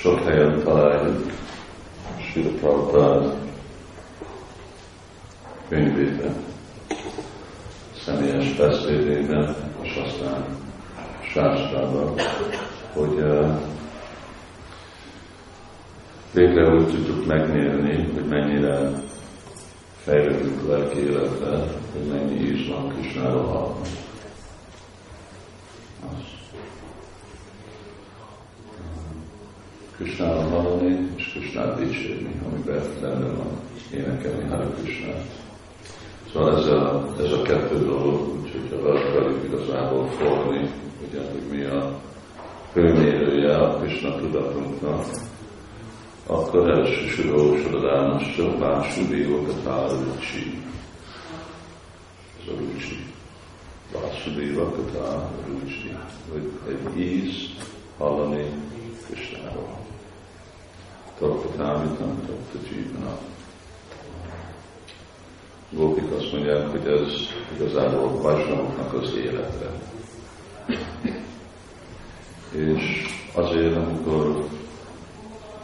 sok helyen találjuk Sri Prabhupád könyvében, személyes beszédében, és aztán sástrában, hogy végre úgy tudjuk megmérni, hogy mennyire fejlődünk lelki életbe, hogy mennyi is van Kisnára hallani. Krisnára hallani, és Krisnát dicsérni, amiben benne van énekelni Hare Krisnát. Szóval ez a, ez a kettő dolog, úgyhogy ha akarjuk igazából fogni, ugye, hogy mi a főmérője a Krishna tudatunknak, akkor elsősorban Sodadánosra Vásudéva Katá Rucsi. Ez a Rucsi. Vásudéva Katá Rucsi. Hogy egy íz hallani Krishnáról. Tartatámitam, Tarta Jívana. Gópik azt mondják, hogy ez igazából Vajsnavoknak az élete. És azért, amikor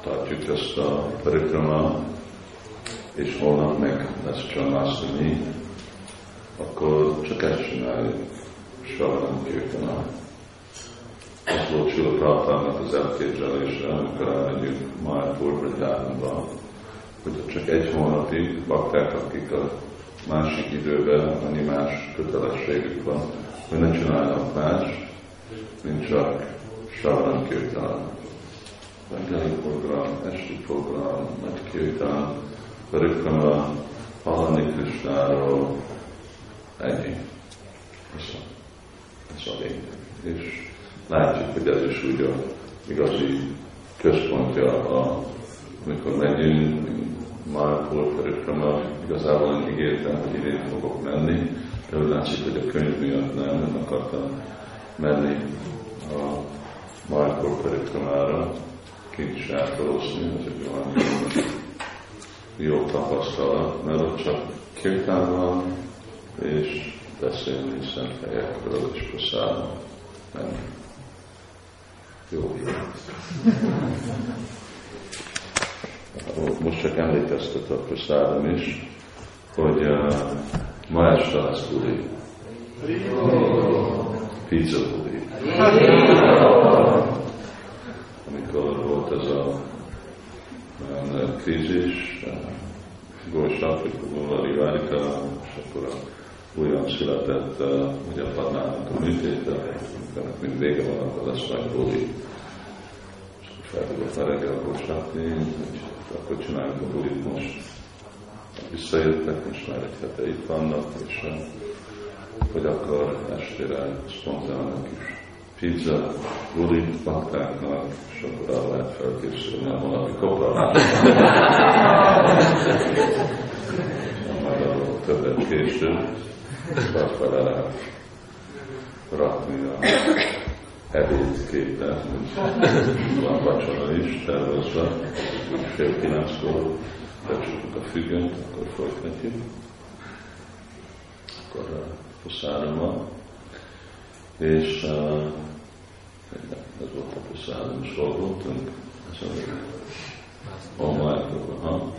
tartjuk ezt a parikrama, és holnap meg lesz Csamászani, akkor csak ezt csináljuk, Sarvan Kirtana. Ez volt Sula Prabhupának az elképzelése, amikor elmegyünk Májpur Bragyánba, hogy csak egy hónapig bakták, akik a másik időben, annyi más kötelességük van, hogy ne csinálnak más, mint csak Sarvan Kirtana reggeli program, esti program, nagy kirtán, parikrama, hallani Krisnáról, ennyi. Ez a, ez a lényeg. És látjuk, hogy ez is úgy a igazi központja, a, amikor megyünk, Márpol Parikrama, igazából én ígértem, hogy idén fogok menni, de úgy látszik, hogy a könyv miatt nem, nem akartam menni a Márpol Parikramára, kint sátorozni, ez egy olyan jó tapasztalat, mert ott csak kirtán van, és beszélni szent helyekről és praszálni. Nem. Jó Most csak emlékeztet a praszádom is, hogy uh, ma este lesz buli. Pizza buli amikor volt ez a krízis, vagy Góla Várika, és akkor a újon született ugye a padnának a műtéte, ennek mind vége van, akkor lesz majd buli. És akkor felhívott a reggel a akkor csináljuk a bulit most. Visszajöttek, most már egy hete itt vannak, és hogy akkor estére spontán kis pizza, bulit baktáknak, és akkor arra lehet felkészülni a valami kopra. Majd arról többet később, vagy fel lehet rakni a ebéd képet, van vacsora is tervezve, fél kilenckor becsukjuk a függönt, akkor folytatjuk. Akkor a foszára van. És uh, ez volt a puszálom, és hol voltunk? A Májkóban, ha?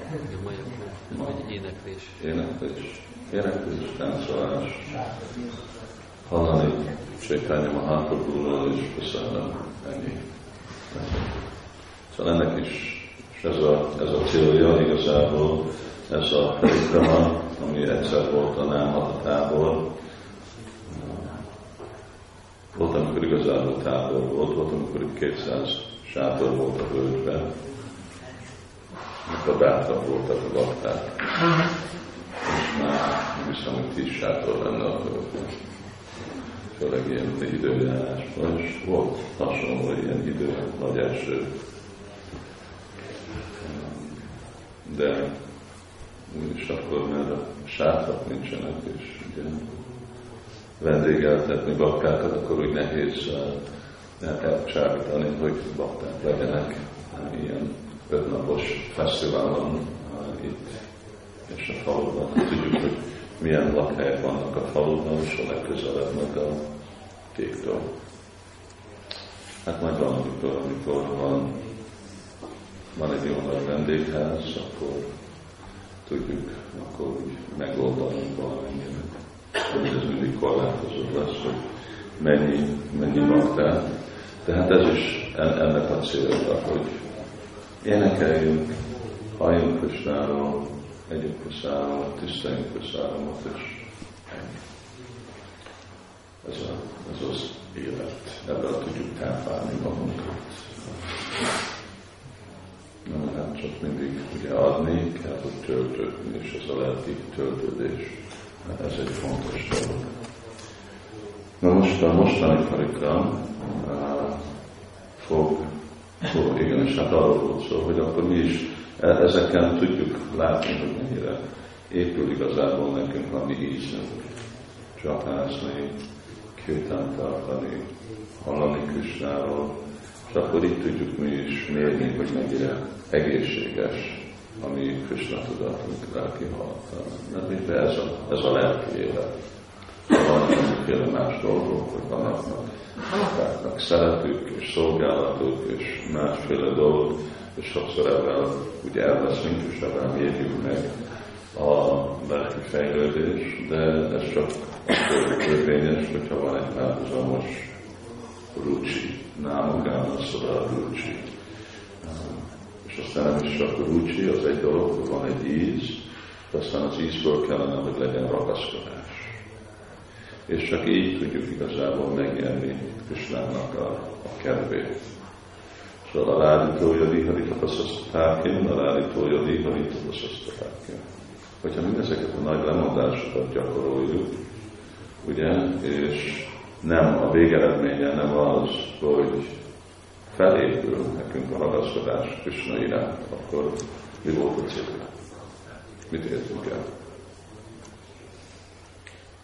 Vagy éneklés. Éneklés. Éneklés, táncolás. Hallani Csétányi Maháprabhúról és puszálom, ennyi. Szóval ennek is és ez a, ez a célja igazából, ez a parikrama, ami egyszer volt a Námata tábor, volt, amikor igazából tábor volt, volt, amikor itt 200 sátor volt a völgyben, amikor bátran voltak a bakták. És már hiszem, hogy 10 sátor lenne a völgyben. Főleg ilyen időjárásban, és volt hasonló ilyen idő, nagy eső. De úgyis akkor, mert a sátrak nincsenek, és ugye vendégeltetni baktákat, akkor úgy nehéz elcsábítani, hogy bakták legyenek uh, ilyen ötnapos fesztiválon itt és a faluban. Tudjuk, hogy milyen lakhelyek vannak a faluban, és a legközelebb meg a kéktől. Hát majd van, amikor, van van egy jó nagy vendégház, akkor tudjuk akkor úgy megoldani valamennyire. Ez mindig korlátozott lesz, hogy mennyi, mennyi baktát. Tehát ez is ennek a célja, hogy énekeljünk, halljunk Krisnáról, együnk Krisnáról, tiszteljünk Krisnáról, és ennyi. Ez, a, ez az élet. Ebből tudjuk táplálni magunkat. Nem lehet csak mindig ugye adni, kell, hogy töltődni, és ez a lelki töltődés. Ez egy fontos dolog. Na most a mostani karikram uh, fog, fog, igen, és hát arról volt szó, hogy akkor mi is ezeken tudjuk látni, hogy mennyire épül igazából nekünk a mi ízünk. Csapászni, kirtán tartani, hallani Krisnáról, és akkor itt tudjuk mi is mérni, hogy mennyire egészséges a mi Krishna tudatunk, lelki halata. De ez a, ez a lelki élet. Van mindenféle más dolgok, hogy vannak szeretük, és szolgálatuk, és másféle dolgok, és sokszor ebben ugye elveszünk, és ebben mérjük meg a lelki fejlődés, de ez csak akkor érvényes, hogyha van egy párhuzamos rucsi, námugána szóval rucsi. És aztán nem is csak rucsi, az egy dolog, hogy van egy íz, de aztán az ízből kellene, hogy legyen ragaszkodás. És csak így tudjuk igazából megnyerni Krisnának a, a kedvét. A ládítója diharitapaszasztatákin, a ládítója diharitapaszasztatákin. Hogyha mindezeket a nagy lemondásokat gyakoroljuk, ugye, és nem a végeredménye nem az, hogy felépül nekünk a ragaszkodás Krishna iránt, akkor mi volt a cél? Mit értünk el?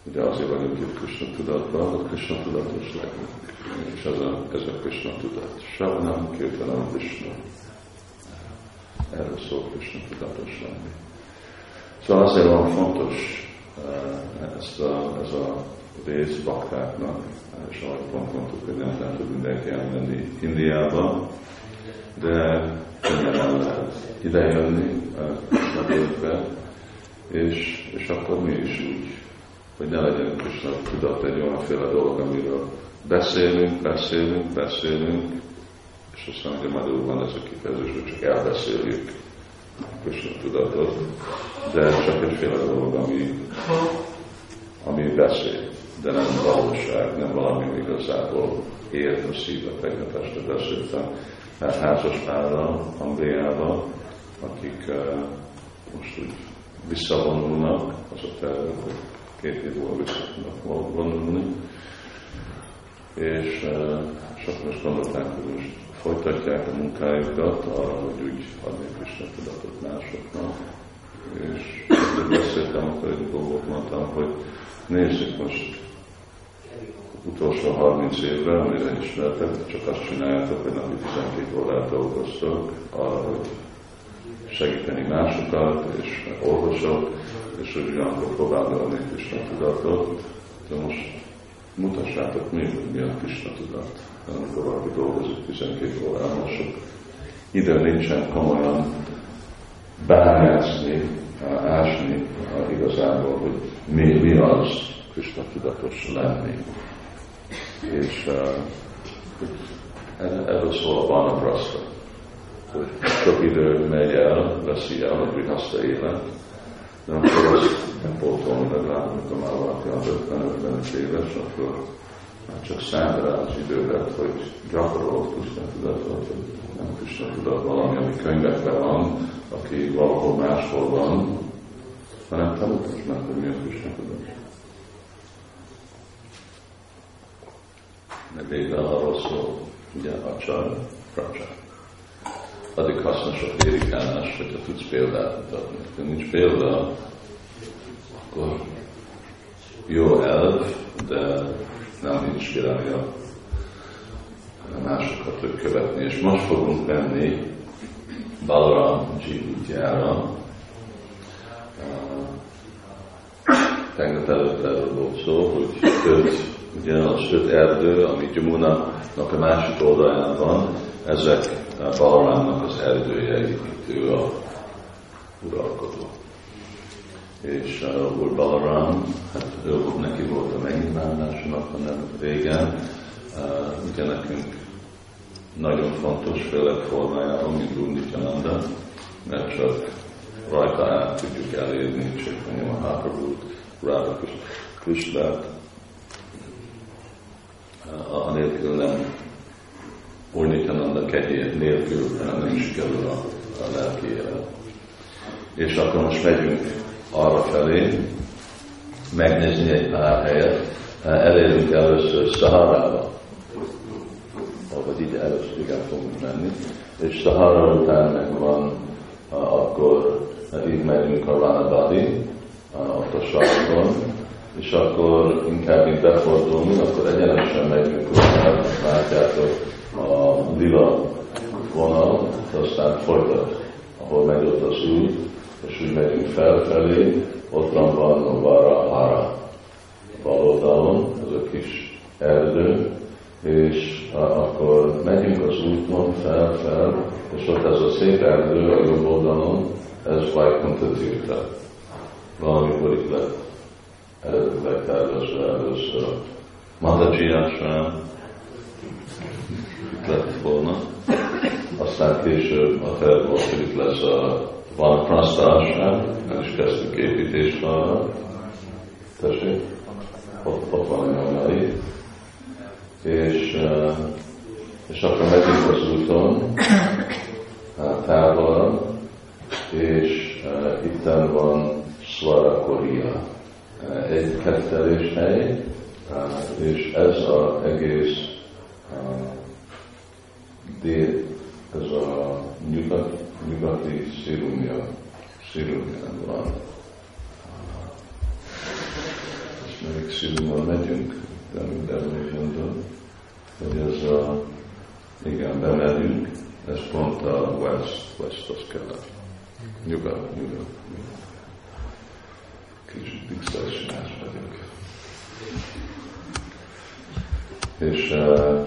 Ugye azért vagyunk itt Krishna tudatban, hogy Krishna tudatos legyünk. És ez a, ez a Krishna tudat. Savnam, Kirtanam, Krishna. Erről szól Krishna tudatos lenni. Szóval azért van fontos uh, ezt a, ez a rész baktáknak, és ahogy pont mondtuk, hogy nem lehet mindenki elmenni Indiába, de könnyen el lehet idejönni a gépbe, és, és akkor mi is úgy, hogy ne legyen Krishna tudat egy olyanféle dolog, amiről beszélünk, beszélünk, beszélünk, és aztán ugye Madhurban ez a kifejezés, hogy csak elbeszéljük. Krishna tudatot, de csak egyféle dolog, ami, ami beszél de nem valóság, nem valami igazából ért a szíve. Tegnap este beszéltem. Házas párral Angliában, akik uh, most úgy visszavonulnak, az a tervek, hogy két év múlva vissza vonulni, és uh, sok most gondolták, hogy most folytatják a munkájukat arra, hogy úgy adnék Isten tudatot másoknak. És beszéltem, akkor egy dolgot mondtam, hogy nézzük most utolsó 30 évre, amire ismertek, csak azt csináljátok, hogy napi 12 órát dolgoztok arra, hogy segíteni másokat, és orvosok, és hogy ugyanakkor próbálni adni Krishna tudatot. De most mutassátok még, hogy mi a Krishna tudat. Amikor valaki dolgozik 12 órán, most sok idő nincsen komolyan bányászni, ásni igazából, hogy mi, mi az Krishna tudatos lenni és uh, erről szól a Vanapraszta, hogy sok idő megy el, veszi el a grihaszta élet, de akkor azt pótolni legalább, amikor már valaki az 50-55 éves, akkor már csak szám rá az időret, hogy gyakorol Krishna tudatot, nem Krishna tudat valami, ami könyvekben van, aki valahol máshol van, hanem tanultass meg, hogy mi a Krishna tudat. mert végre arról szól, ugye a csar, pracsa. Addig hasznos a prédikálás, hogyha tudsz példát mutatni. Ha nincs példa, akkor jó elv, de nem inspirálja másokat hogy követni. És most fogunk menni Balaram útjára. Tegnap előtt erről volt szó, hogy öt ugye az öt erdő, ami Gyumunának a másik oldalán van, ezek Balarámnak az erdőjei, itt ő a uralkodó. És uh, Úr Balarám, hát ő, neki volt a megnyilvánulásának a nem régen, uh, ugye nekünk nagyon fontos, főleg formájában, mint Úr Nityananda, mert csak rajta át tudjuk elérni Csaitanya Mahaprabhu-t, Radha Krishnát, anélkül nem Úrnityananda kegyé nélkül nem sikerül a, a lelki élet. És akkor most megyünk arra felé, megnézni egy pár helyet, elérünk először Szaharába, vagy így először igen fogunk menni, és Szahara után meg van, akkor így megyünk a Ranabadi, ott a sarkon, és akkor inkább így befordulunk, akkor egyenesen megyünk látjátok a lila vonal, aztán folytat, ahol megy ott az út, és úgy megyünk felfelé, ott van a Varahara bal oldalon, ez a kis erdő, és akkor megyünk az úton fel-fel, és ott ez a szép erdő a jobb oldalon, ez Vajkunta Tirta. Valamikor itt lett eredetileg tervezve először Mataji Ashram, itt lett volna. Aztán később a terv volt, hogy itt lesz a van Prasta Ashram, el is kezdtük építést arra. Tessék, ott, ott van mellé. És, eh, és akkor megyünk az úton, távol, és uh, itten van Svara Korea, uh, egy kettelés hely, és ez az egész dél, ez a nyugat, nyugati Szirumja, Szirumja van. És még Szirumban megyünk, de minden úgy mondom, hogy ez a, igen, bemegyünk, ez pont a West, West az kelet. Nyugat, nyugat. Kicsit biztonságos vagyok. És uh,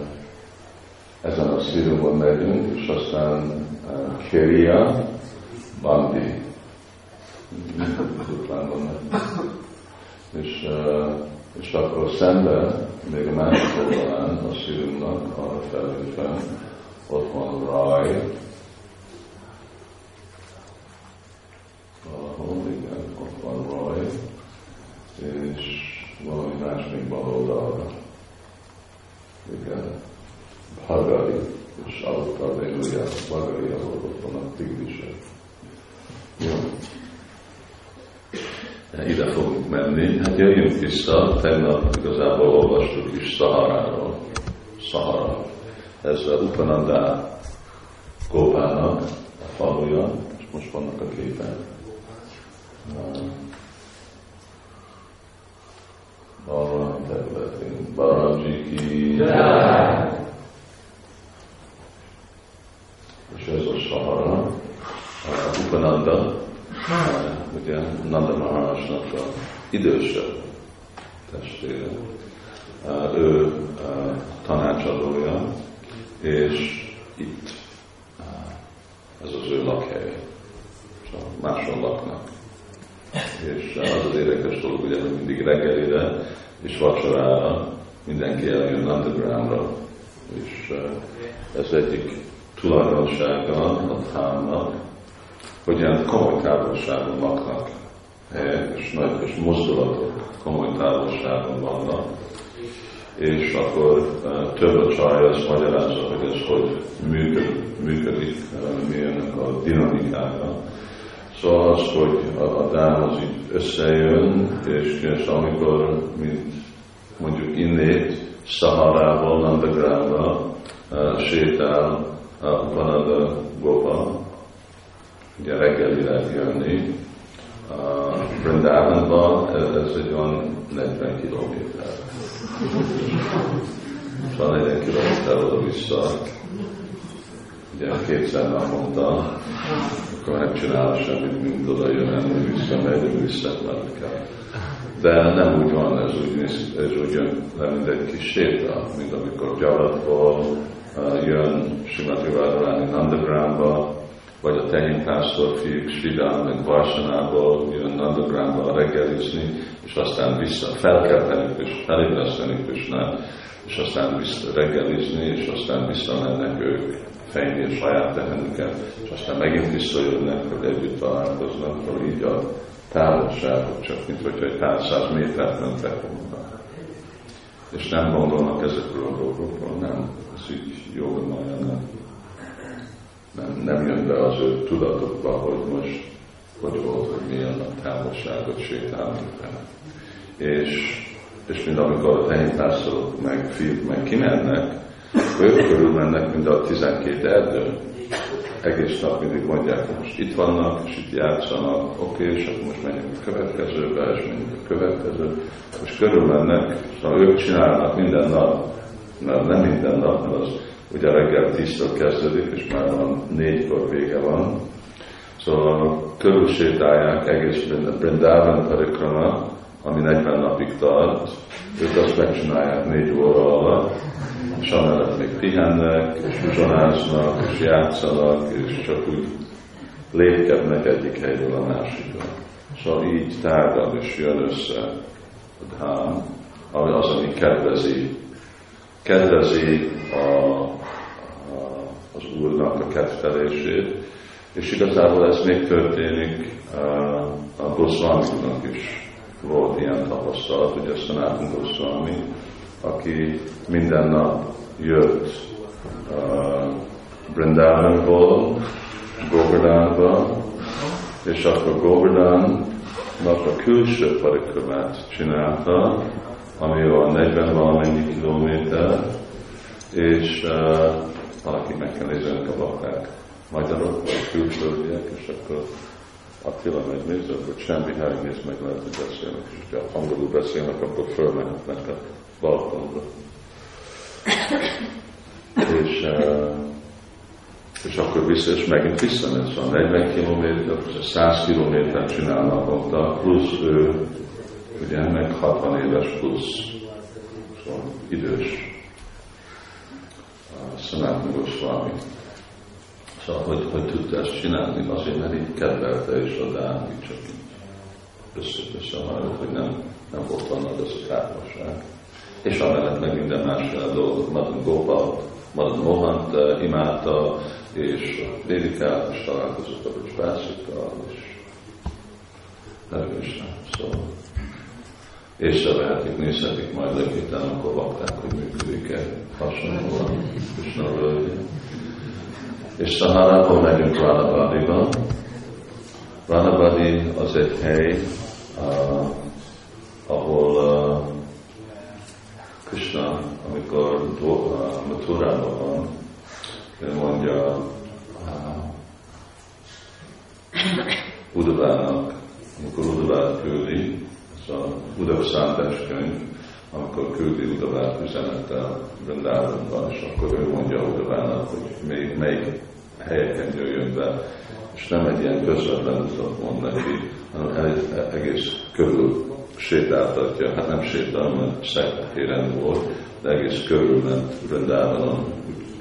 ezen a szírumon megyünk, és aztán uh, Keria, Bandi. és, uh, és akkor szemben, még a másik oldalán a szírumnak, arra felülve, ott van Raj, valahol, igen, ott van Raj, és valami más még bal oldalra. Igen, Bhagari, és alatta végül a Bhagari, ahol ott van a tigrisek. Jó. Ide fogunk menni. Vissza, tegnap igazából olvastuk is Szaharáról. Szahara ez a Upananda Gópának a faluja, és most vannak a képen. Balram területén. Baramji ki. És ez a Sahara, Upananda, ugye Nanda Maharajnak a idősebb testvére. Ő tanácsadója, és itt ez az ő lakhelye. Szóval máshol laknak. És az az érdekes dolog, ugye, mindig reggelire és vacsorára mindenki eljön undergroundra, és ez egyik tulajdonsága a támnak, hogy ilyen komoly távolságon laknak és nagy és mozdulatok komoly távolságon vannak, és akkor több a csaj az magyarázza, hogy ez hogy működik, működik milyenek a dinamikája. Szóval az, hogy a, a dám az így összejön, és, és amikor, mint mondjuk innét, Szaharából, Nandagrába sétál Upanada Gopa, ugye reggelire jönni, Brindában ez egy olyan 40 kilométer. Szóval 40 kilométer oda-vissza, ugye kétszer naponta, akkor nem csinál semmit, mint oda jön, nem vissza, megy, vissza, mert kell. De nem úgy van, ez úgy, néz, ez úgy jön, nem mint egy kis séta, mint amikor gyaratból uh, jön Simati Radharani Nandagramba, vagy a tehénpásztor fiúk Sridán, meg Varsanából jön Nandagramba reggelizni, és aztán vissza felkelteni, és felébreszteni Krisnát, és aztán vissza reggelizni, és aztán visszamennek ők fejni a saját tehenüket, és aztán megint visszajönnek, hogy együtt találkoznak, hogy így a távolságot, csak mint hogyha egy pár száz métert mentek volna. És nem gondolnak ezekről a dolgokról, nem. Ez így jó nem. Nem, nem jön be az ő tudatokba, hogy most hogy volt, hogy milyen a távolságot sétálni fel. És, és mint amikor a tehénpásztorok meg meg kimennek, ők körül mennek, mint a 12 erdő. Egész nap mindig mondják, hogy most itt vannak, és itt játszanak, oké, és akkor most menjünk a következőbe, és menjünk a következő. És körül mennek, szóval ők csinálnak minden nap, mert nem minden nap, mert az ugye reggel tíztől kezdődik, és már van négykor vége van. Szóval körülsétálják egész Brindavan Parikrama, ami 40 napig tart, ők azt megcsinálják négy óra alatt, és amellett még pihennek, és uzsonáznak, és játszanak, és csak úgy lépkednek egyik helyről a másikra. Szóval így tárgad és jön össze a dhám, ami az, ami kedvezi, kedvezi a, az Úrnak a kedvelését, és igazából ez még történik a Goswami-nak is volt ilyen tapasztalat, hogy ezt a Nátunk Goswami, aki minden nap jött uh, Brindavanból, Govardhanba, és akkor Govardhannak a külső parikramát csinálta, ami van 40 valamennyi kilométer, és uh, valaki meg kell nézni a bakák magyarok, vagy külföldiek, és akkor Attila megnézi, akkor semmi hely néz meg lehet, hogy beszélnek, és ha angolul beszélnek, akkor fölmehetnek a Balatonra. és, és akkor vissza, és megint visszamegy, szóval 40 km, 100 km csinál naponta, plusz ő, ugye meg 60 éves plusz, szóval idős. Uh, Szanát Goswami. Szóval, hogy, hogy tudta ezt csinálni, azért, mert így kedvelte és a Dán, így csak így össze-össze hogy nem, nem volt annak az a távolság. És amellett meg minden más dolgot, Madan Gopal, Madan Mohant uh, imádta, és Védikát, és találkozott a Bászika, és Hare Szóval észrevehetik, nézhetik majd legután, akkor vakták, hogy működik-e hasonlóan Krishna és Szahárából megyünk Ránabádiba. Ránabádi az egy hely, uh, ahol uh, Krishna, amikor uh, Maturában van, ő mondja uh, Udavának, amikor Udavát küldi, ez a Udav könyv, amikor küldi Udavát üzenettel Vrindávonban, és akkor ő mondja Udavának, hogy még melyik helyeken jöjjön be, és nem egy ilyen közvetlen utat mond neki, hanem egész körül sétáltatja, hát nem sétál, mert szekhéren volt, de egész körül ment Vrindávanon,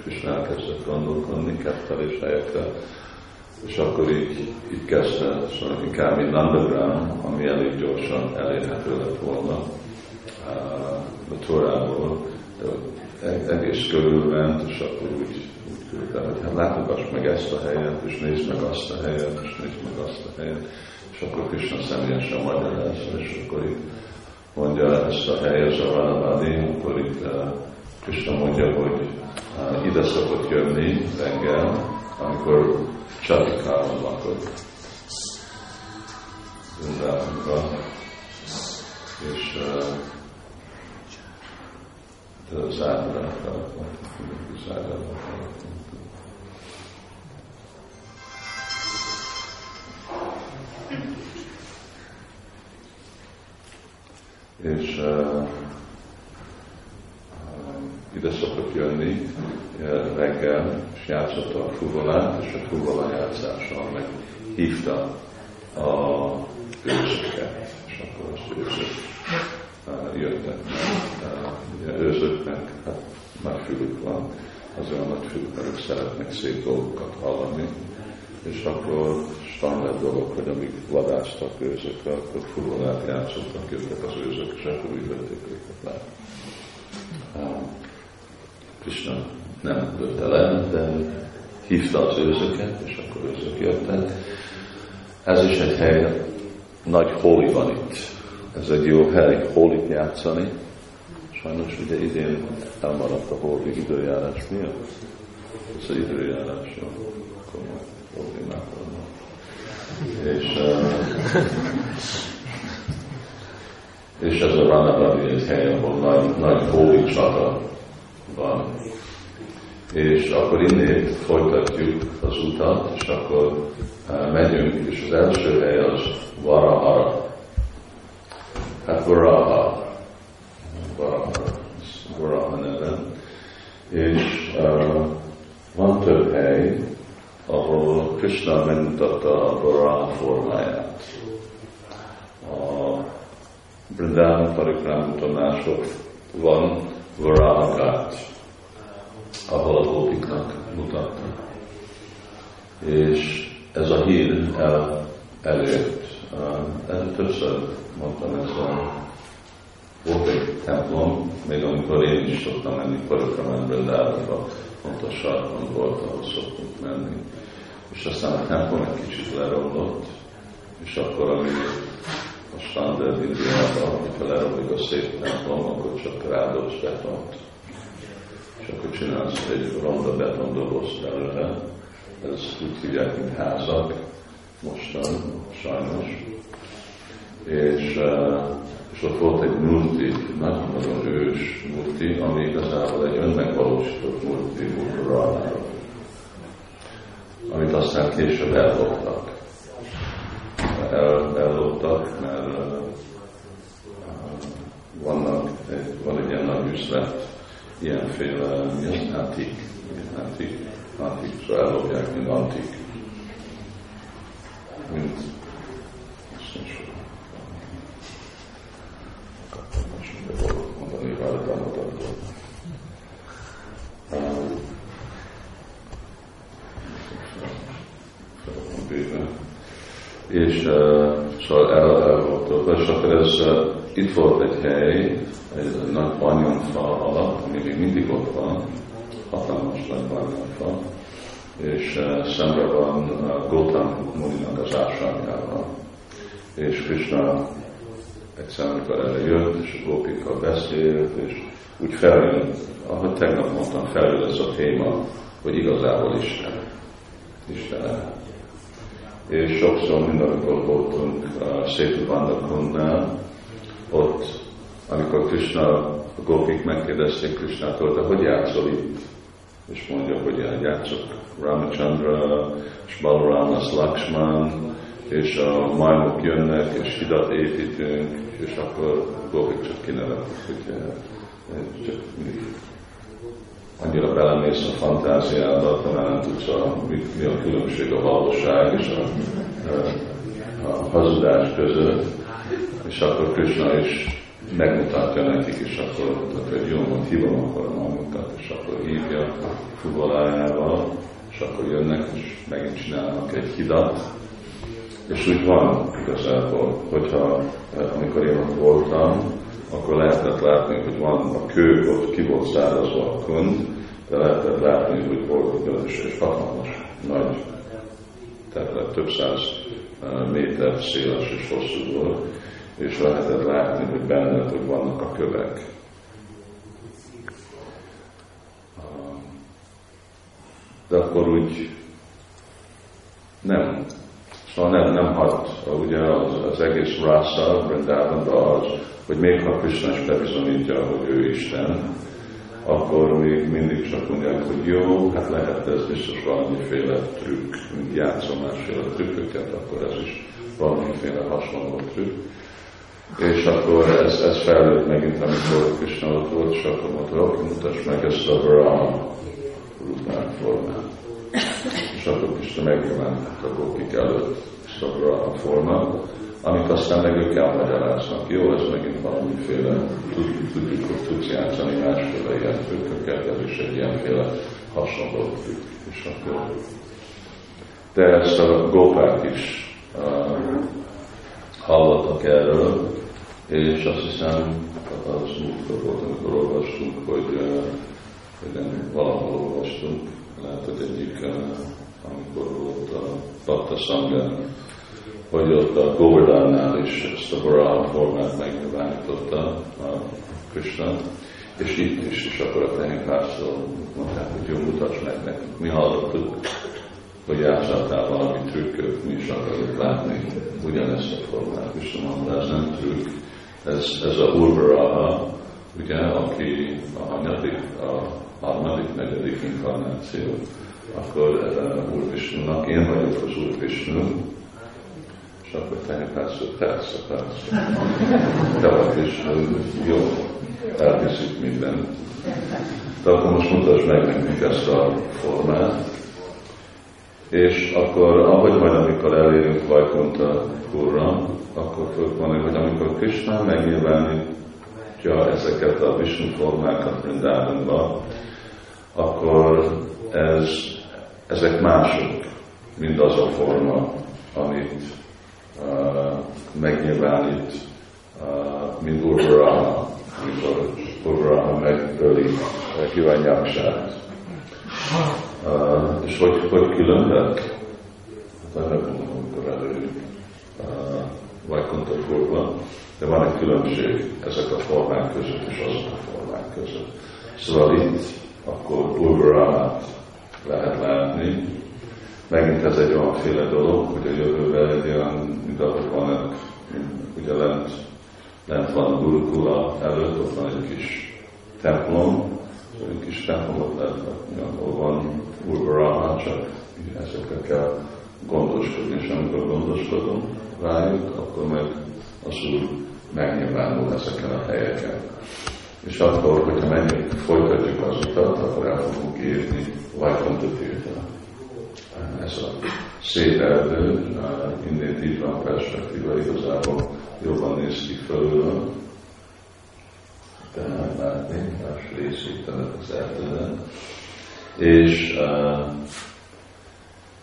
és elkezdett gondolkodni kettelés helyekre, és akkor így, így kezdte, szóval inkább mint Nandagram, ami elég gyorsan elérhető lett volna a Torából, egész körül ment, és akkor úgy küldte, hogy hát látogass meg ezt a helyet, és nézd meg azt a helyet, és nézd meg azt a helyet, és akkor Krishna személyesen magyarázza, és akkor itt mondja ezt a helyet, a Vanavadi, akkor itt uh, Krishna mondja, hogy uh, ide szokott jönni reggel, amikor Csatikában lakott. Vrindávanban. És uh, zárva, zárva, és uh, ide szokott jönni reggel, és játszotta a fuvolát, és a fuvola játszással meg hívta a őszöket, és akkor az őszök jöttek ugye őzöknek, hát nagy fülük van, azért a nagy ők szeretnek szép dolgokat hallani, és akkor standard dolog, hogy amíg vadásztak őzökre, akkor furulát játszottak, jöttek az őzök, és akkor úgy vették őket le. Krishna nem lőtte le, de hívta az őzöket, és akkor őzök jöttek. Ez is egy hely, nagy hóli van itt. Ez egy jó hely hólit játszani. Sajnos ugye idén elmaradt a hóli időjárás miatt. Ez az időjárás, komoly problémák vannak. És, és ez a Ranabadi egy hely, ahol nagy, nagy hóli csata van. És akkor innét folytatjuk az utat, és akkor megyünk, és az első hely az Varahara. Hát Varaha. Varaha. Neven. És uh, van több hely, ahol Krishna megmutatta a Varaha formáját. A Brindavan Parikramata mások van Varahagát, ahol a gópiknak mutatta. És ez a hír el, elért. Uh, többször mondtam, ez a, volt egy templom, még amikor én is szoktam menni Parikramán Brindavanba, pont a sarkon volt, ahol szoktunk menni. És aztán a templom egy kicsit leromlott, és akkor, ami a standard Indiában, amikor leromlik a szép templom, akkor csak rádobsz betont. És akkor csinálsz egy ronda betondobozt belőle, ez úgy hívják, mint házak, mostan, sajnos. És, és ott volt egy multi, nagyon-nagyon ős multi, ami igazából egy önmegvalósított multi Buddha amit aztán később elloptak. El, elloptak, mert uh, vannak, egy, van egy ilyen nagy üzlet, ilyenféle, mi az antik, antik, antik, szóval ellopják, mint antik, mint mondani, és uh, szóval el, el volt és akkor ez, uh, itt volt egy hely, egy nagy banyonfa alatt, ami még mindig ott van, hatalmas nagy banyonfa, és uh, szemben van uh, Gautam Muninak az ásványával. És Krishna egyszer, amikor erre és a gópikkal beszélt, és úgy feljön, ahogy tegnap mondtam, feljön ez a téma, hogy igazából Isten. Isten és sokszor mindenkor voltunk a Szétu Vandakonnál, ott, amikor Krishna, a gópik megkérdezték Krishnától, de hogy játszol itt? És mondja, hogy játszok Ramachandra, és Balaram, Lakshman, és a majmok jönnek, és hidat építünk, és akkor gópik csak kinevetik, hogy eh, csak annyira belemész a fantáziába, talán nem tudsz, a, mi, mi a különbség a valóság és a, a, a hazudás között, és akkor Krishna is megmutatja nekik, és akkor mutatja, hogy jó, hogy hívom akkor magunkat, és akkor hívja fuvolájával, és akkor jönnek, és megint csinálnak egy hidat, és úgy van igazából, hogyha amikor én ott voltam, akkor lehetett látni, hogy van a kő, ott ki volt szárazva a kund, de lehetett látni, hogy volt egy és hatalmas, nagy terület, több száz méter széles és hosszú volt, és lehetett látni, hogy benne, hogy vannak a kövek. De akkor úgy nem, szóval nem, nem hat, ugye az, az egész rasa, Brindában az, hogy még ha Krishna is bebizonyítja, hogy ő Isten, akkor még mindig csak mondják, hogy jó, hát lehet ez biztos valamiféle trükk, mint játszom másféle trükköket, akkor ez is valamiféle hasonló trükk. És akkor ez, ez felült megint, amikor Krishna ott volt, és akkor mondta, oké, mutasd meg ezt a Brahma rupán formát. És akkor Krishna megjelent a gópik előtt ezt a Brahma formát, amik aztán meg ők elmagyaráznak. Jó, ez megint valamiféle, tudjuk, hogy tudsz játszani másféle ilyen trükköket, ez is egy ilyenféle hasonló trükk. És akkor de ezt a gópák is uh, hallottak erről, és azt hiszem, az múltkor volt, amikor olvastunk, hogy igen, valahol olvastunk, lehet, hogy egyik, amikor volt a Patta Sangha, hogy ott a Govardhannál is ezt a Varaha formát megnyilvánította a Krishna, és itt is, és akkor a tehénpárszól mondták, hogy jó, mutasd meg nekünk. Mi hallottuk, hogy játszottál valami trükköt, mi is akarjuk látni ugyanezt a formát. És mondom, ez nem trükk, ez, ez a Urvaraha, ugye, aki a hanyadik, a harmadik, negyedik inkarnáció, akkor uh, Úr Visnunak, én vagyok az Úr és akkor te persze, persze, persze. Te vagy Visnu, jó, elhiszük mindent. De akkor most mutasd meg nekünk ezt a formát, és akkor, ahogy majd amikor elérünk Vajkunta Kurra, akkor fogjuk mondani, hogy amikor Krishna megnyilvánítja ezeket a Vishnu formákat Vrindavanba, akkor ez, ezek mások, mint az a forma, amit uh, megnyilvánít, uh, mint Urvaraha, amikor Urvaraha megöli Hivanyaksát. Uh, és hogy, hogy különbek? Hát nem mondom, amikor előjük uh, Vajkunta Kurva, de van egy különbség ezek a formák között és azok a formák között. Szóval itt akkor Urvarát lehet látni. Megint ez egy féle dolog, hogy a jövőben egy olyan, mint ahogy van, ugye lent, lent van Gurukula előtt, ott van egy kis templom, egy kis templomot lehet látni, ahol van Urvarama, csak ezekkel kell gondoskodni, és amikor gondoskodom rájuk, akkor meg az Úr megnyilvánul ezeken a helyeken. És akkor, hogyha menjünk, folytatjuk az utat, akkor el fogunk érni Vajkonta Tirtha. Ez a szép erdő, innen itt van perspektíva, igazából jobban néz ki fölülről, tehát látni, más részét az erdőben. És,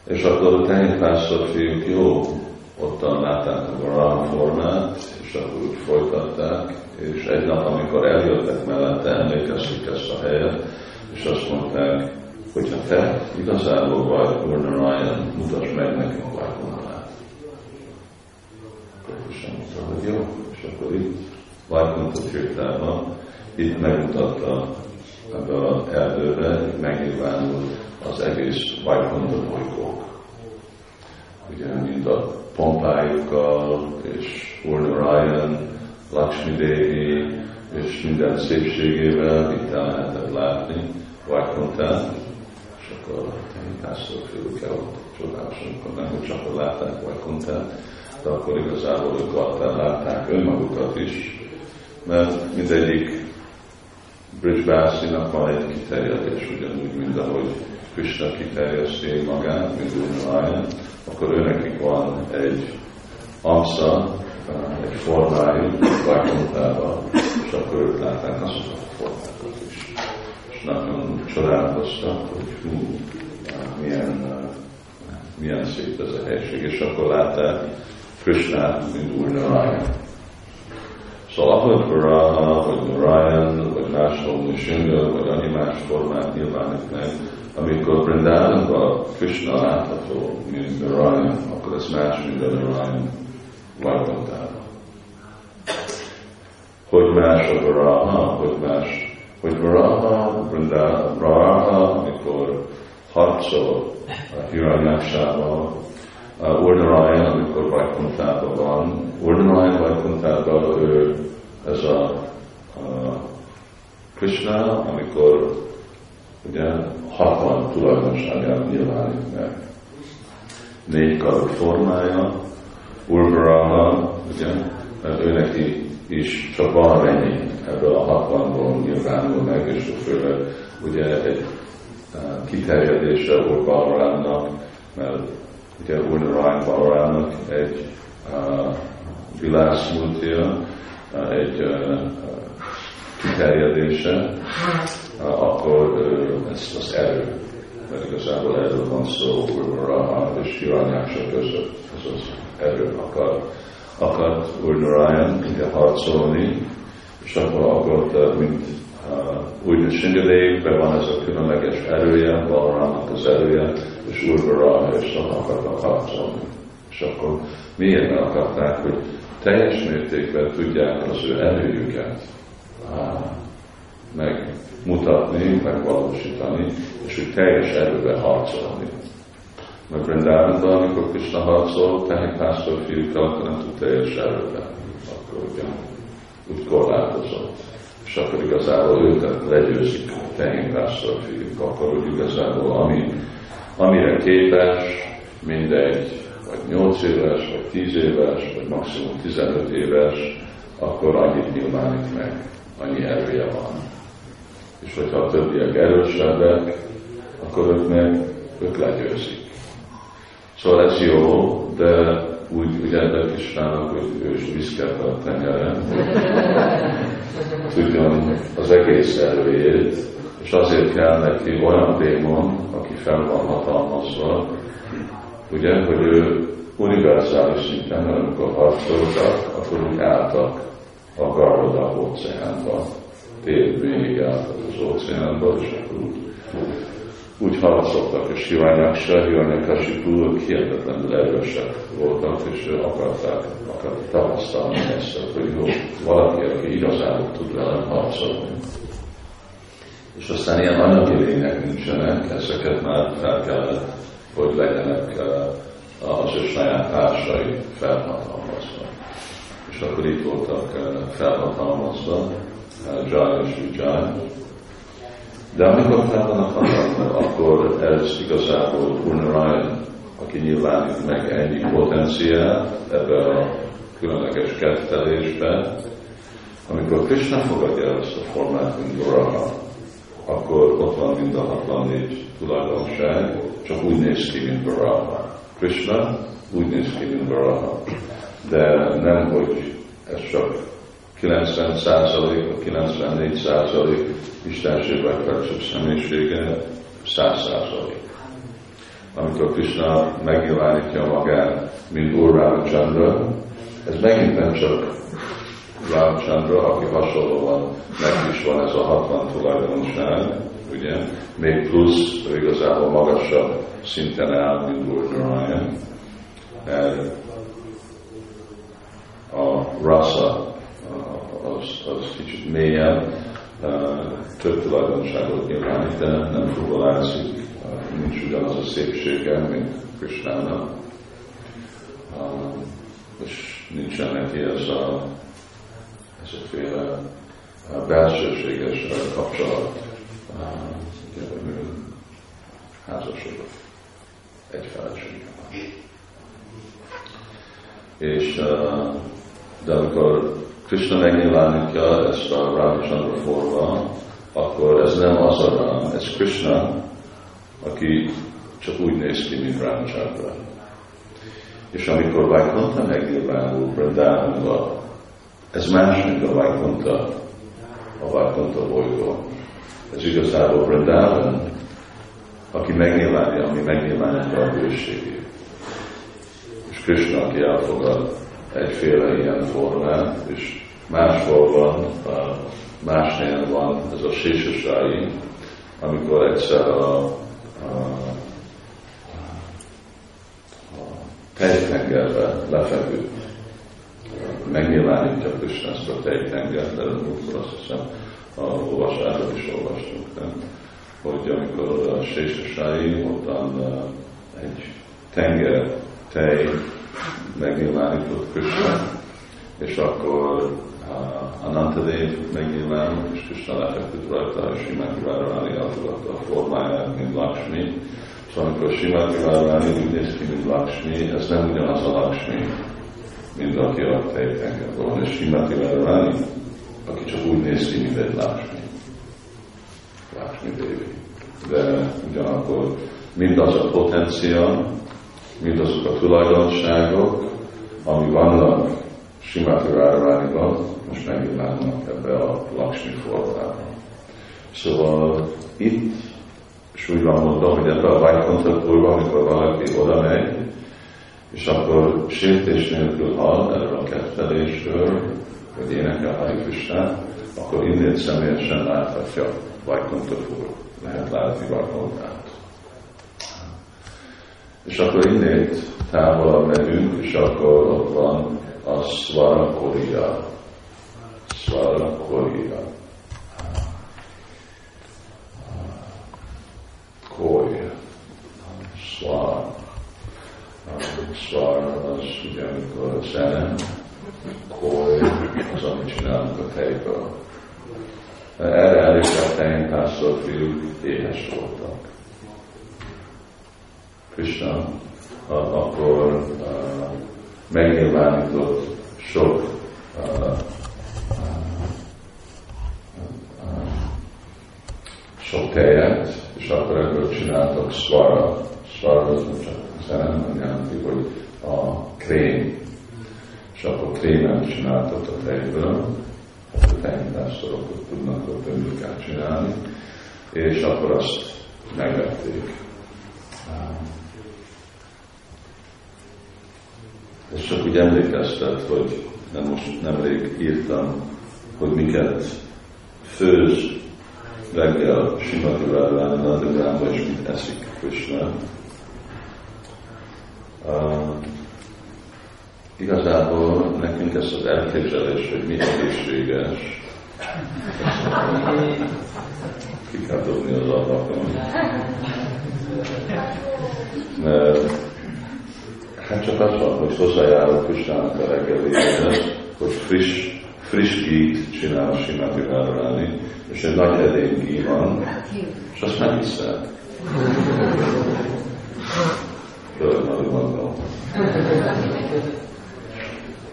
és akkor a tehénpásztor fiúk jó, ottan látták a Ram formát, és akkor úgy folytatták, és egy nap, amikor eljöttek mellette, emlékezték ezt a helyet, és azt mondták, hogy ha te igazából vagy Gurnarayan, mutasd meg nekem a Vajkuntalát. Akkor Isten mondta, hogy jó, és akkor itt Vajkunta Tirtában, itt megmutatta ebbe az erdőbe, megnyilvánul az egész Vajkunta bolygók. Ugye, mint a pompájukkal, és Gurnarayan, Lakshmi Devi, és minden szépségével itt el lehetett látni Vajkuntát, és akkor a pásztorfiúk ott csodálasan, amikor nem csak a látták Vajkuntát, de akkor igazából ők látták önmagukat is, mert mindegyik Brisbászinak van egy kiterjedés, ugyanúgy, mint ahogy Krishna kiterjeszti magát, mint Unaráján, akkor őnekik van egy amsza, egy formájú, Vaikuntában, és akkor ők látták azokat a formákat is. És nagyon csodálkoztak, hogy hú, milyen, milyen szép ez a helység, és akkor látták Krishnát, mint úr Szóval ahogy Varaha, vagy Narayan, vagy máshol Nishinga, vagy annyi más formát nyilvánít meg, amikor Vrindavanban Krishna látható, mint Narayan, akkor ez más, mint a Narayan Vaikuntában. Hogy más a Varaha, hogy más, hogy Varaha, Varaha, amikor harcol a Hiranyásával, uh, Urnarayan, amikor Vaikuntában van, Urnarayan Vaikuntában ő ez a uh, Krishna, amikor ugye 60 tulajdonságát nyilvánít meg. Négy karú formája, Urvaraha, ugye, ő neki is csak valamennyi ebből a 60-ból nyilvánul meg, és főleg ugye egy kiterjedése Úr Balarámnak, mert ugye Úr Balarámnak egy világszmúltia, egy kiterjedése, akkor ez az erő, mert igazából erről van szó, Raha és Hiranyáksa között, ez az erő akar, akart Úr Narayan harcolni, és akkor akart, mint úgy Singadékben van ez a különleges erője, Balaramnak az erője, és Urvara és akartak harcolni. És akkor miért akarták, hogy teljes mértékben tudják az ő erőjüket megmutatni, megvalósítani, és hogy teljes erőben harcolni. Mert Brindában, amikor Krishna harcol, tehát pásztor fiúkkal, nem tud teljes erőben. Akkor ugye úgy korlátozott. És akkor igazából őket legyőzik tehénpásztor fiúk, akkor úgy igazából ami, amire képes, mindegy, vagy 8 éves, vagy 10 éves, vagy maximum 15 éves, akkor annyit nyilvánít meg, annyi erője van. És hogyha a többiek erősebbek, akkor ők meg ők legyőzik. Szóval ez jó, de úgy ügyelnek is rának, hogy ő is viszket a tengeren, tudjon az egész erőjét, és azért kell neki olyan démon, aki fel van hatalmazva, ugye, hogy ő univerzális szinten, amikor harcoltak, akkor úgy álltak a Garoda óceánba, tél végig álltak az óceánba, és akkor úgy úgy harcoltak, és Hiranyaksa, Hiranyakasipu hihetetlenül erősek voltak, és akarták, akarták tapasztalni ezt, hogy jó, valaki, aki igazából tud velem harcolni. És aztán ilyen anyagi lények nincsenek, ezeket már fel kellett, hogy legyenek eh, az ő saját társai felhatalmazva. És akkor itt voltak eh, felhatalmazva, eh, Jai és Ujjai, de amikor fel vannak hatalma, akkor ez igazából Purnarayan, aki nyilvánít meg ennyi potenciál ebbe a különleges kettelésbe, amikor Krishna fogadja ezt a formát, mint Uraha, akkor ott van mind a 64 tulajdonság, csak úgy néz ki, mint Uraha. Krishna úgy néz ki, mint Uraha. De nem, hogy ez csak 90 százalék, 94 százalék Istenség legfelsőbb személyisége 100 százalék. Amikor Krishna megnyilvánítja magát, mint Úr Ramchandra, ez megint nem csak Ramchandra, aki hasonlóan meg is van ez a 60 tulajdonság, ugye, még plusz igazából magasabb szinten áll, mint Úr Narayan. A rasa, az, az kicsit mélyebb, több tulajdonságot nyilvánít, de nem fuvolázik, nincs ugyanaz a szépsége, mint Krisnának, és nincsen neki ez a, ez a féle belsőséges kapcsolat, házasodott egy felesége És de amikor Krishna megnyilvánítja ezt a Ramachandra forma, akkor ez nem az a Ram, ez Krishna, aki csak úgy néz ki, mint Ramachandra. És amikor Vaikuntha megnyilvánul Vrindavanba, ez más, mint a Vaikuntha, a Vaikuntha bolygó. Ez igazából Vrindavan, aki megnyilvánja, ami megnyilvánítja a bőségét. És Krishna, aki elfogad egyféle ilyen formát, és máshol van, más helyen van ez a sésesái, amikor egyszer a, a, a tejtengerbe lefeküdt, megnyilvánítja Krishna ezt a tejtengert, de akkor azt hiszem a olvasáról is olvastunk, nem? hogy amikor a sésesái ottan egy tenger tej megnyilvánított Krishna, és akkor uh, Anantadev megnyilvánult, és Krishna lefeküdt rajta, és Simati Várváni elfogadta a formáját, mint Lakshmi. Szóval amikor Simati Várváni úgy néz ki, mint Lakshmi, ez nem ugyanaz a Lakshmi, mint aki a tejtengerben van, és Simati Várváni, aki csak úgy néz ki, mint egy Lakshmi. Lakshmi Devi. De ugyanakkor mindaz a potenciál, mindazok a tulajdonságok, ami vannak Simati Radharaniban, most megjelennek ebbe a Lakshmi formában. Szóval itt és úgy van mondva, hogy ebbe a Vajkontatpurba, amikor valaki oda megy, és akkor sértés nélkül hall erről a kettelésről, hogy énekel Hari Krishnát, akkor innét személyesen láthatja Vajkontapur, lehet látni Vajkontát. És akkor innét távolabb megyünk, és akkor ott van a Svara Korea. Svara Korea. Korea. Svara. Svara az ugye, amikor a zene, koly az, amit csinálunk a tejből. Erre elég a tejnpásztor fiúk éhes voltak. Krishna akkor megnyilvánított sok sok tejet, és akkor ebből csináltak svara. Svara az csak nem jelenti, hogy a krém. És akkor krémet csináltak a tejből, hát a tejntásztorok tudnak ott önmükát csinálni, és akkor azt megvették. Ez csak úgy emlékeztet, hogy nem most nemrég írtam, hogy miket főz reggel Simati Várványi Nadrigrámba, és mit eszik Krishna. Uh, igazából nekünk ez az elképzelés, hogy mi egészséges, ki kell dobni az ablakon. Mert Hát csak az van, hogy hozzájárul Kristának a reggeléhez, hogy friss, friss gít csinál Simati Radharani, és egy nagy edény van, és azt nem hiszem. Nagyon mondom.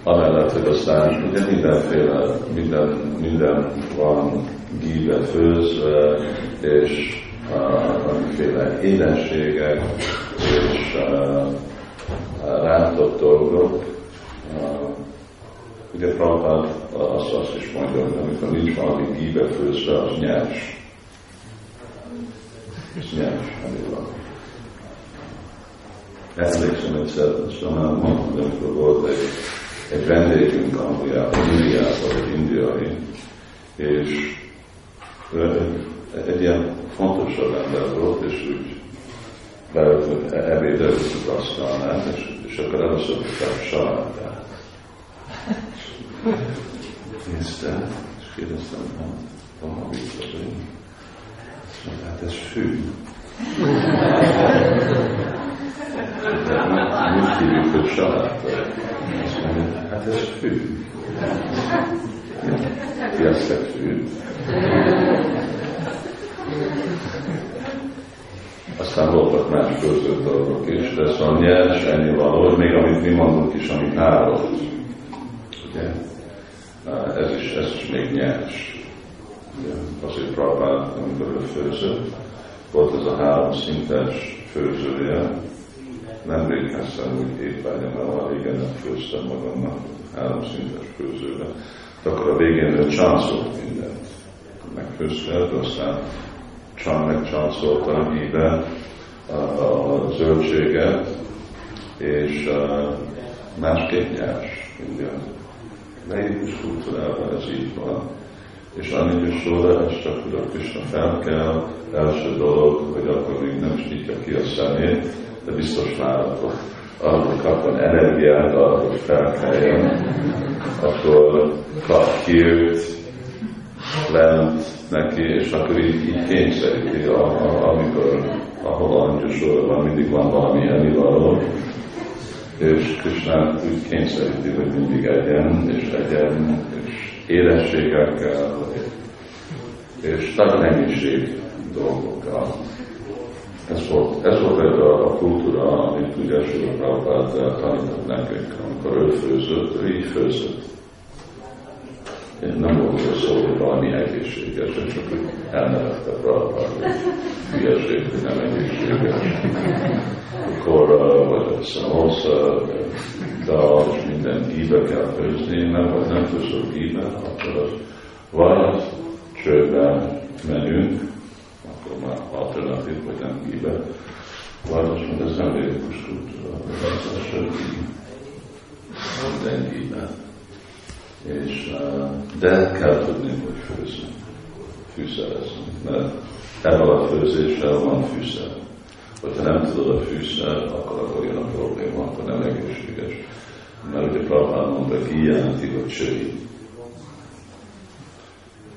Amellett, hogy aztán ugye mindenféle, minden, minden van gíbe főzve, és uh, valamiféle édességek, és uh, rántott dolgok. Ugye Prabhupád azt, azt is mondja, hogy amikor nincs valami gíbe főzve, az nyers. Ez nyers, ami van. Emlékszem egyszer, azt már mondtam, hogy amikor volt egy, egy vendégünk Angliában, Indiában, egy indiai, és egy, egy ilyen fontosabb ember volt, és úgy beült ebédelőtt az asztalnál, és, és akkor először a salátát. Nézte, és kérdeztem, van, van a vízlapő. Hát ez fű. Mit hívjuk, hogy saláta? Azt mondja, hát ez fű. Ki azt fű? Aztán voltak más között dolgok is, de ez a nyers, ennyi való, még amit mi mondunk is, ami hárolt. Ugye? Ez is, ez is még nyers. Ugye? Azért Prabhát, amikor ő főzött, volt ez a három szintes főzője, nem kezdtem úgy a régen nem főztem magamnak három szintes főzőre. De akkor a végén ő csáncolt mindent. Megfőzte, aztán csán megcsanszolta a híve a, zöldséget, és másképp nyers minden. Melyik kultúrában ez így van. És is sorra, ez csak tudod, Krishna fel kell, első dolog, hogy akkor még nem is nyitja ki a szemét, de biztos akkor arról kapjon energiát arra, hogy felkeljen, akkor kap hírt, lent neki, és akkor így, így kényszeríti, a, a, amikor ahol angyusor van, mindig van valami ennivaló, és Krishna úgy kényszeríti, hogy mindig egyen, és egyen, és érességekkel, és nagy mennyiség dolgokkal. Ez volt, ez volt ez a, a kultúra, amit ugye Prabhupád tanított nekünk, amikor ő főzött, ő így főzött nem volt szó, hogy valami egészséges, csak elnevette Prabhupád, hogy hülyeség, hogy nem egészséges. Korra, vagy a szamosza, dal és minden íbe kell főzni, mert ha nem főzök íbe, akkor az vagy csődben menünk, akkor már alternatív, vagy nem íbe, vagy most mondja, ez nem védikus kultúra, ez a sötét minden íbe. És, de kell tudni, hogy főzni, fűszerezni, mert ebben a főzéssel van fűszer. Hogyha nem tudod a fűszer, akkor akkor jön a probléma, akkor nem egészséges. Mert ugye Prabhán mondta, ki jelenti, hogy csői.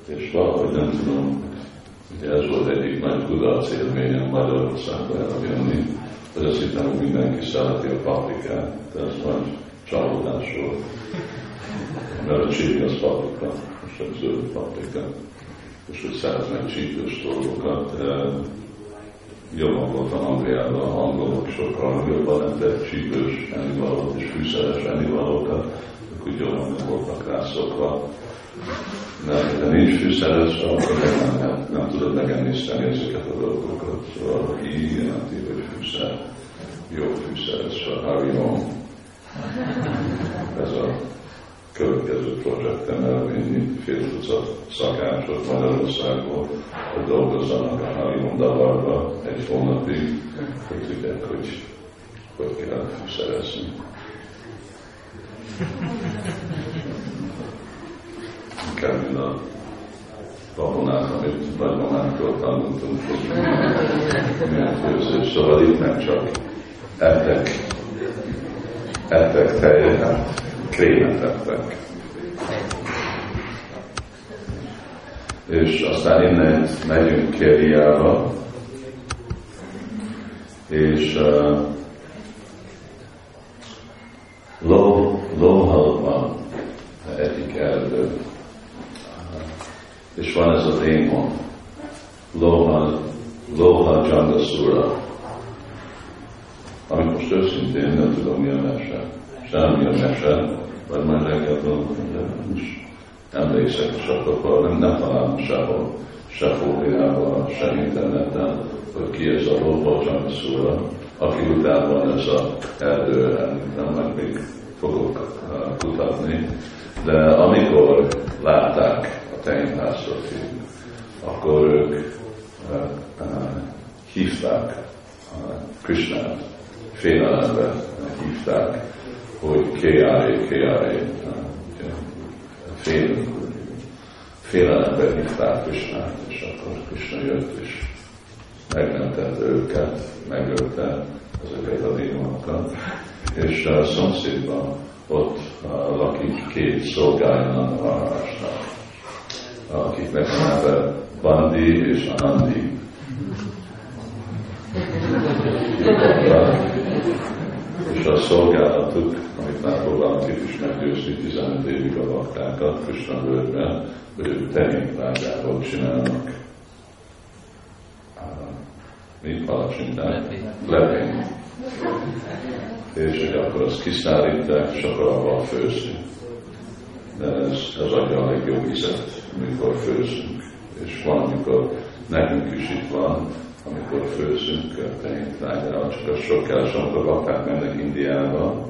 És valahogy nem tudom, ugye ez volt egyik nagy kudarc élményem Magyarországban eljönni, hogy azt hittem, hogy mindenki szereti a paprikát, de ez nagy csalódás volt. Mert a csípi az paprika, és a zöld paprika és hogy szeretnek csípős dolgokat. Jobban voltam Angliában, a angolok sokkal jobban lettek csípős ennivalót és fűszeres ennivalókat, ők úgy jobban nem voltak rászokva. De ha nincs fűszeres, akkor meg nem, nem, nem tudod megemészteni ezeket a dolgokat. Szóval ki jelenti, hogy fűszer, jó fűszeres, a Harion. Ez a következő projekten elvinni fél tucat szakácsot Magyarországból, hogy dolgozzanak a Harion Davarba egy hónapig, hogy tudják, hogy hogy kell fűszerezni. Inkább, mint a babonát, amit nagymamánktól tanultunk, hogy milyen főzés. Szóval itt nem csak ettek, ettek tejet, krémet ettek. És aztán innen megyünk Kériába, és uh, ló, lóhal van egyik erdő, és van ez a démon, Lóha, Lóha Jangasura, amit most őszintén nem tudom mi a mese. Semmi a mese, vagy majd reggel nincs. Emlékszek, és akkor nem, nem találom sehol, se fóliában, se interneten, hogy ki ez a Lóha Jangasura, aki van ez a erdő, nem meg még fogok uh, kutatni, de amikor látták a tenyházat, akkor ők uh, uh, hívták Krishnát, félelembe hívták, hogy KRA, KRA, fél, félelembe hívták Krishnát, és akkor Krishna jött, és megmentette őket, megölte ezeket a démonokat, és a szomszédban ott lakik két szolgálja a városnak, akiknek neve Bandi és Anandi. és a szolgálatuk, amit már próbálunk itt is meggyőzni 15 évig a baktákat, Krishna völgyben, hogy ők tehénvágából csinálnak mi palacsinták? Lepény. És hogy akkor azt kiszárítják, és akkor abban főzni. De ez, ez adja a legjobb ízet, amikor főzünk. És van, amikor nekünk is itt van, amikor főzünk tehéntrágyával, csak az sok kell, amikor bakták mennek Indiába,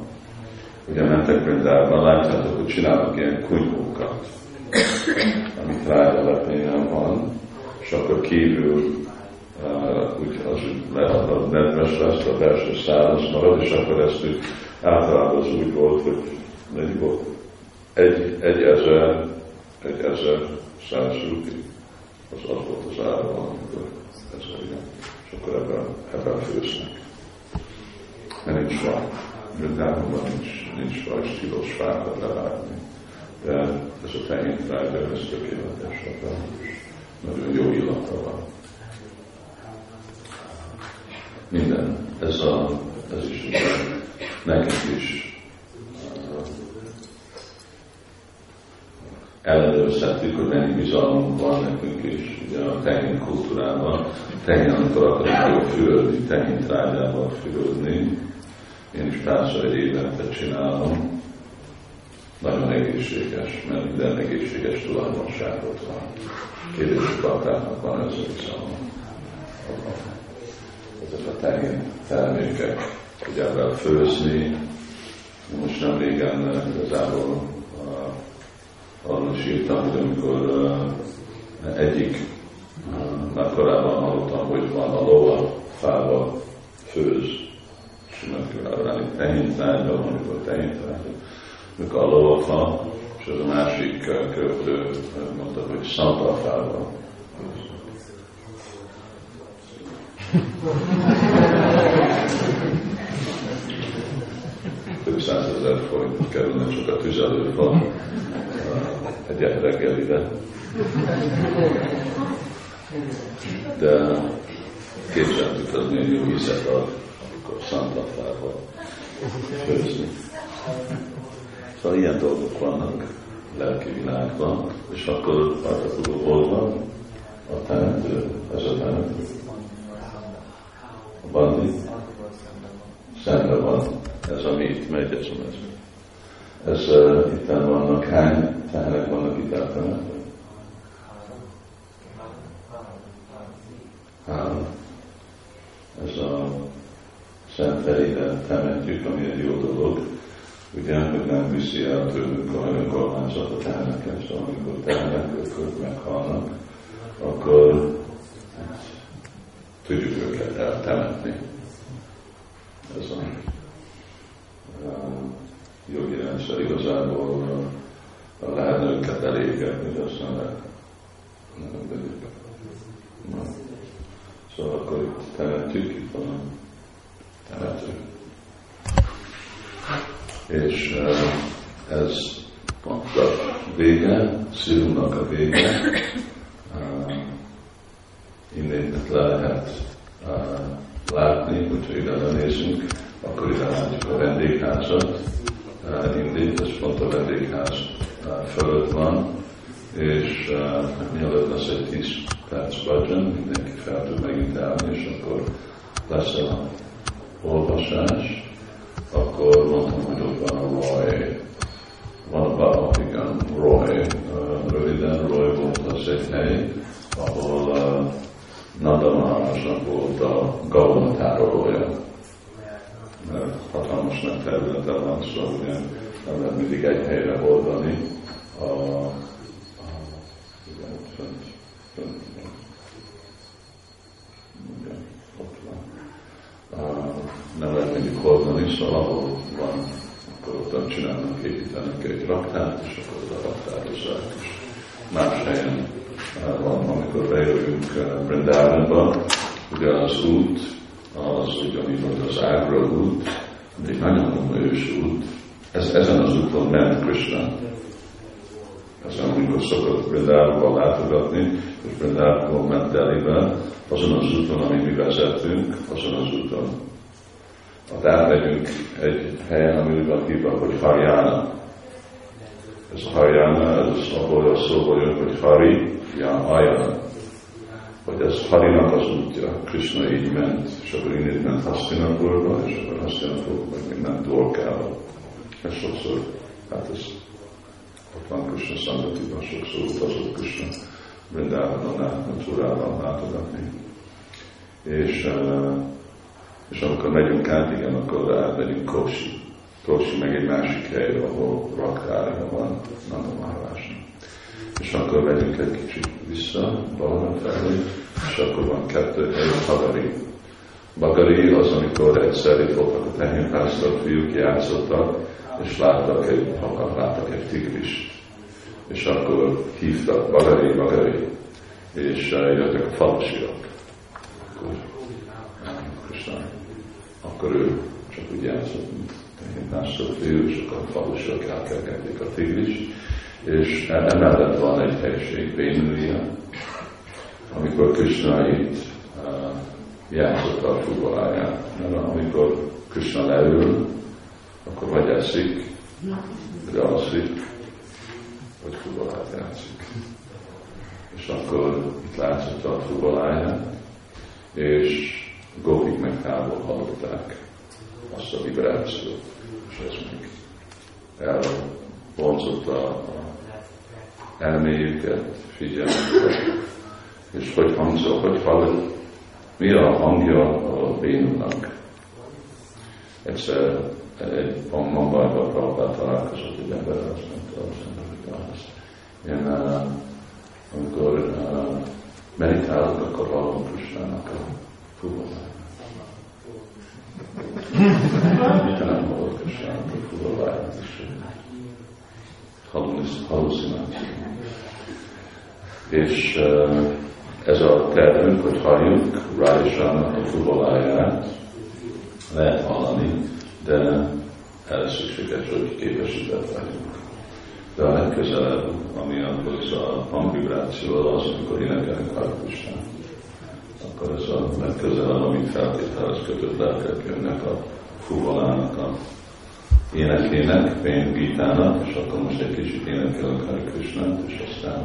ugye mentek Brindában, látjátok, hogy csinálnak ilyen kunykókat, amit trágya lepényen van, és akkor kívül uh, úgy az lehet a nedves lesz, a belső száraz marad, és akkor ezt úgy általában az úgy volt, hogy mennyi volt? Egy, egy ezer, egy ezer száz rupi, az az volt az ára, amikor ez a ilyen. És akkor ebben, ebben főznek. Mert nincs van. Brindában nincs, nincs és tilos fákat levágni. De ez a tehén trágya, ez tökéletes, és nagyon jó illata van minden. Ez, a, ez is nekünk is ellenőrzhetjük, hogy mennyi bizalmunk van nekünk is ugye a tehén kultúrában. Tehén, amikor akarunk fürödni, tehén trágyával fürödni, én is párszor egy évente csinálom, nagyon egészséges, mert minden egészséges tulajdonságot van. Kérdés, hogy van ez a bizalom ezek a tehén termékek, hogy ebben főzni, Most nem régen igazából arról is írtam, hogy amikor egyik, már korábban hallottam, hogy van a lova fával főz, és megkívánni tehén tárgyal, amikor tehén tárgyal, amikor a lova fa, és az a másik költő mondta, hogy szanta fával. Több százezer forint kerülne csak a tüzelőfa egy reggelire. De képzeltük az milyen jó ízet ad, akkor szantafával főzni. Szóval ilyen dolgok vannak lelki világban, és akkor Pártakudó hol van? A temető, ez a temető. A bandi, szembe van, ez ami itt megy, ez a mező. Ez uh, itt vannak, hány tehenek vannak itt eltemetve? Három. Ez a Felére temetjük, ami egy jó dolog. Ugye, hogy nem viszi el tőlünk a önkormányzat a szóval amikor tehenek, akkor meghalnak, akkor tudjuk őket eltemetni. Ez a, jogi rendszer igazából lehetne őket elégetni, de aztán le, nem. Na. Szóval akkor itt temetjük, itt van temető. És ez pont a vége, szívnak a vége, innét le lehet látni, hogyha ide nézünk, akkor ide látjuk a vendégházat, indít, ez pont a vendégház fölött van, és uh, mielőtt lesz egy 10 perc bhajan, mindenki fel tud megint állni, és akkor lesz a olvasás, akkor mondtam, hogy ott van a Roy, van a igen, Roy, uh, röviden Roy volt az egy hely, ahol uh, Nanda Maharajnak volt a Gaona tárolója. Mert hatalmas nagy területe van, szóval ugye nem lehet mindig egy helyre oldani a, a igen, fönt, fönt. A, nem lehet mindig hordani, szóval ahol van, akkor ott csinálnak, építenek egy raktárt, és akkor az a raktározzák is. Más helyen van, amikor bejövünk Brindávonba, ugye az út, az ugyanígy, hogy az Ágra út, egy nagyon ős út, ez, ezen az úton ment Krishna. Ezen, amikor szokott Brindávonba látogatni, és Brindávonba ment Delibe, azon az úton, ami mi vezetünk, azon az úton. Ha átmegyünk egy helyen, ami úgy van hívva, hogy Haryana. Ez a Haryana, ez abból a szóból jön, hogy Hari, ja, Ayana. Hogy ez Harinak az útja, Krishna így ment, és akkor innét ment Hastinapurba, és akkor Hastinapurba meg ment Dvorkába. Ez sokszor, hát ez ott van Krishna Szangatiban, sokszor utazott Krishna Brindávanon át, látogatni. És, uh, és amikor megyünk át, igen, akkor átmegyünk Kosi. Kosi meg egy másik hely, ahol raktária van, Nanda Maharásnak. És akkor megyünk egy kicsit vissza, Balaram felé, és akkor van kettő hely, Bagari. Bagari az, amikor egyszer itt voltak a tehénpásztor fiúk, játszottak, és láttak egy, láttak egy tigrist. És akkor hívtak Bagari, Bagari, és jöttek a falasiak. Akkor, akkor ő csak úgy játszott, mint tehénpásztor fiú, akkor a falasiak elkergették a tigrist, és emellett van egy helység, Bénulia, amikor Krishna itt uh, játszotta a fuvoláját. Mert amikor Krishna leül, akkor vagy eszik, vagy alszik, vagy fuvolát játszik. És akkor itt látszott a fuvoláját, és gópik meg távol hallották azt a vibrációt, és ez még elvonzotta a elméjüket, figyelmüket, és hogy hangzol, hogy hallod, mi a hangja a bénunak. egyszer egy Mumbai-ban Prabhupát találkozott egy ember, azt mondta, azt mondta, hogy. Én, uh, amikor uh, meditálok, akkor hallom Krisnának a fuvoláját. Krisnának a is. Halucináció. És uh, ez a tervünk, hogy halljuk Rádisának a fuvoláját, lehet hallani, de erre szükséges, hogy képesített legyünk. De a legközelebb, ami akkor a hangvibráció az, amikor énekelünk Hare akkor ez a legközelebb, amit feltételez kötött lelkek jönnek a fuvalának a énekének, Pén Gitának, és akkor most egy kicsit énekelünk Hare és aztán